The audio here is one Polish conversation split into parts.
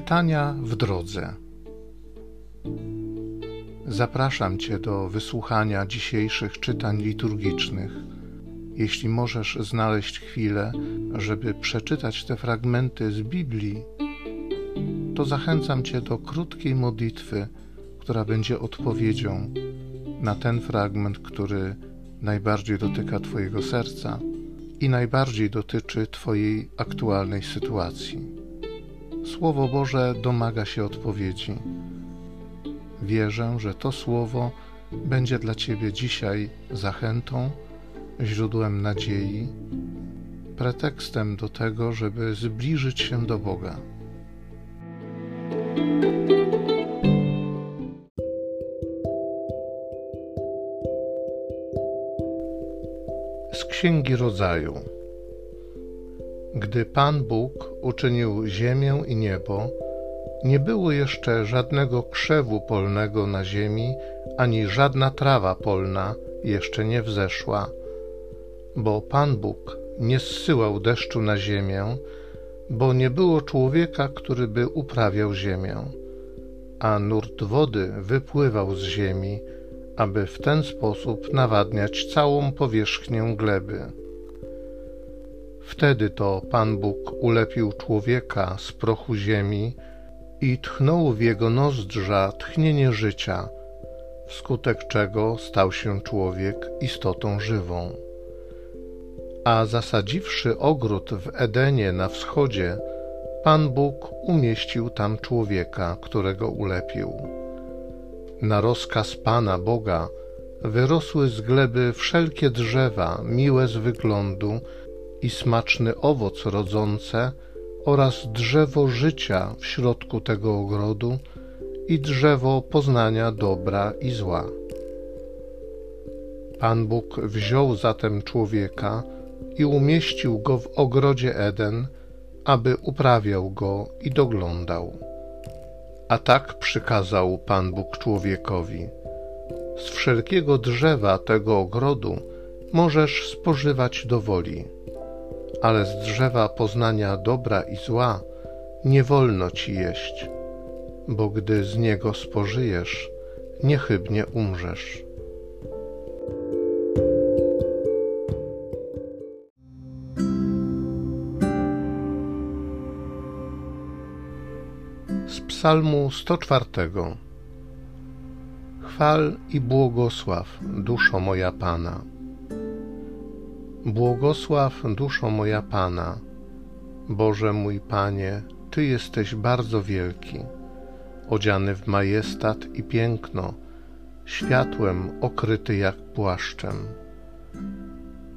Czytania w drodze. Zapraszam Cię do wysłuchania dzisiejszych czytań liturgicznych. Jeśli możesz znaleźć chwilę, żeby przeczytać te fragmenty z Biblii, to zachęcam Cię do krótkiej modlitwy, która będzie odpowiedzią na ten fragment, który najbardziej dotyka Twojego serca i najbardziej dotyczy Twojej aktualnej sytuacji. Słowo Boże domaga się odpowiedzi. Wierzę, że to Słowo będzie dla Ciebie dzisiaj zachętą, źródłem nadziei, pretekstem do tego, żeby zbliżyć się do Boga. Z Księgi Rodzaju. Gdy Pan Bóg uczynił ziemię i niebo, nie było jeszcze żadnego krzewu polnego na ziemi, ani żadna trawa polna jeszcze nie wzeszła, bo Pan Bóg nie zsyłał deszczu na ziemię, bo nie było człowieka, który by uprawiał ziemię, a nurt wody wypływał z ziemi, aby w ten sposób nawadniać całą powierzchnię gleby. Wtedy to Pan Bóg ulepił człowieka z prochu ziemi i tchnął w jego nozdrza tchnienie życia, wskutek czego stał się człowiek istotą żywą. A zasadziwszy ogród w Edenie na wschodzie, Pan Bóg umieścił tam człowieka, którego ulepił. Na rozkaz Pana Boga wyrosły z gleby wszelkie drzewa, miłe z wyglądu i smaczny owoc rodzące oraz drzewo życia w środku tego ogrodu i drzewo poznania dobra i zła. Pan Bóg wziął zatem człowieka i umieścił go w ogrodzie Eden, aby uprawiał go i doglądał. A tak przykazał Pan Bóg człowiekowi: Z wszelkiego drzewa tego ogrodu możesz spożywać do woli ale z drzewa poznania dobra i zła nie wolno ci jeść, bo gdy z niego spożyjesz, niechybnie umrzesz. Z Psalmu 104 Chwal i błogosław, duszo moja Pana. Błogosław duszo moja Pana. Boże mój Panie, Ty jesteś bardzo wielki, odziany w majestat i piękno, światłem okryty jak płaszczem.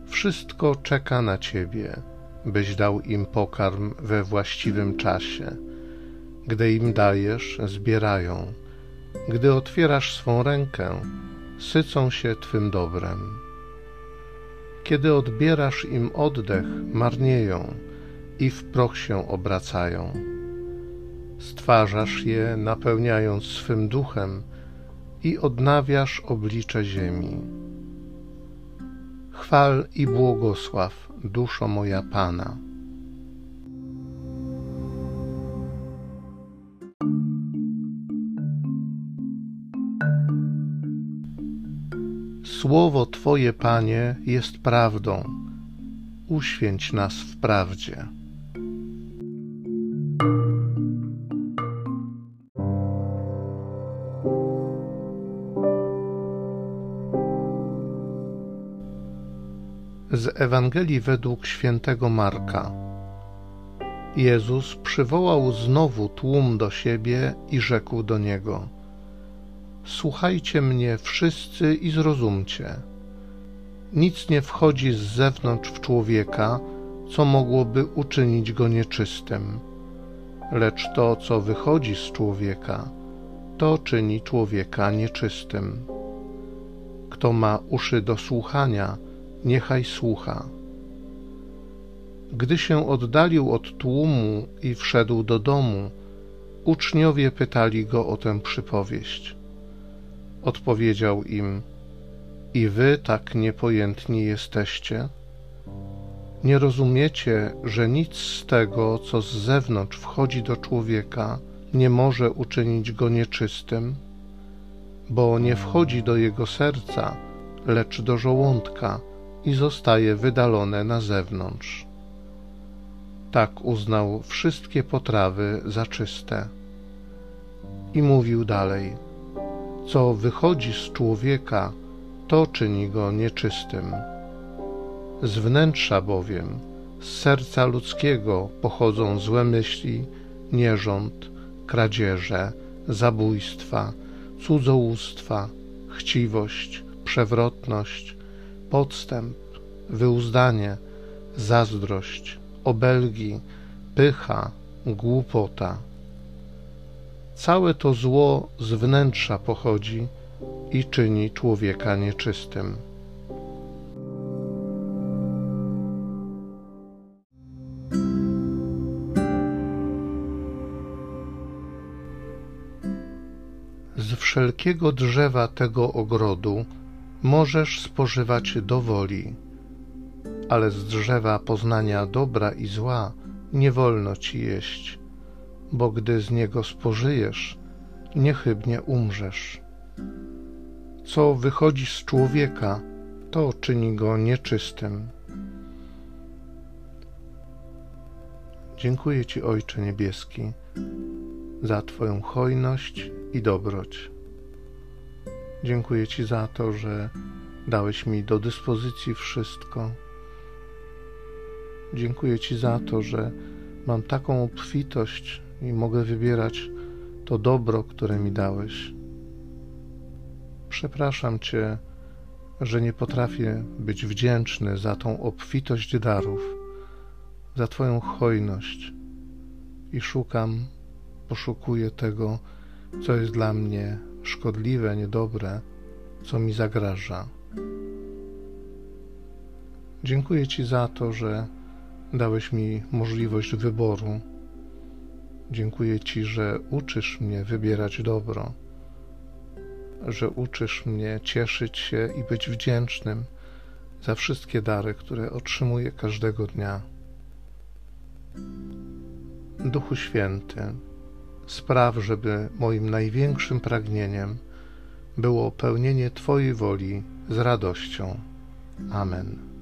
Wszystko czeka na Ciebie, byś dał im pokarm we właściwym czasie. Gdy im dajesz, zbierają. Gdy otwierasz swą rękę, sycą się Twym dobrem. Kiedy odbierasz im oddech, marnieją i w proch się obracają. Stwarzasz je, napełniając swym duchem i odnawiasz oblicze ziemi. Chwal i błogosław, duszo moja Pana. Słowo Twoje, Panie, jest prawdą. Uświęć nas w prawdzie. Z Ewangelii według świętego Marka. Jezus przywołał znowu tłum do siebie i rzekł do niego: Słuchajcie mnie wszyscy i zrozumcie. Nic nie wchodzi z zewnątrz w człowieka, co mogłoby uczynić go nieczystym, lecz to, co wychodzi z człowieka, to czyni człowieka nieczystym. Kto ma uszy do słuchania, niechaj słucha. Gdy się oddalił od tłumu i wszedł do domu, uczniowie pytali go o tę przypowieść. Odpowiedział im: I wy tak niepojętni jesteście? Nie rozumiecie, że nic z tego, co z zewnątrz wchodzi do człowieka, nie może uczynić go nieczystym, bo nie wchodzi do jego serca, lecz do żołądka i zostaje wydalone na zewnątrz. Tak uznał wszystkie potrawy za czyste. I mówił dalej: Co wychodzi z człowieka, to czyni go nieczystym. Z wnętrza bowiem, z serca ludzkiego pochodzą złe myśli, nierząd, kradzieże, zabójstwa, cudzołóstwa, chciwość, przewrotność, podstęp, wyuzdanie, zazdrość, obelgi, pycha, głupota. Całe to zło z wnętrza pochodzi i czyni człowieka nieczystym. Z wszelkiego drzewa tego ogrodu możesz spożywać do woli, ale z drzewa poznania dobra i zła nie wolno ci jeść, bo gdy z niego spożyjesz, niechybnie umrzesz. Co wychodzi z człowieka, to czyni go nieczystym. Dziękuję Ci, Ojcze Niebieski, za Twoją hojność i dobroć. Dziękuję Ci za to, że dałeś mi do dyspozycji wszystko. Dziękuję Ci za to, że mam taką obfitość i mogę wybierać to dobro, które mi dałeś. Przepraszam Cię, że nie potrafię być wdzięczny za tą obfitość darów, za Twoją hojność i szukam, poszukuję tego, co jest dla mnie szkodliwe, niedobre, co mi zagraża. Dziękuję Ci za to, że dałeś mi możliwość wyboru. Dziękuję Ci, że uczysz mnie wybierać dobro, że uczysz mnie cieszyć się i być wdzięcznym za wszystkie dary, które otrzymuję każdego dnia. Duchu Święty, spraw, żeby moim największym pragnieniem było pełnienie Twojej woli z radością. Amen.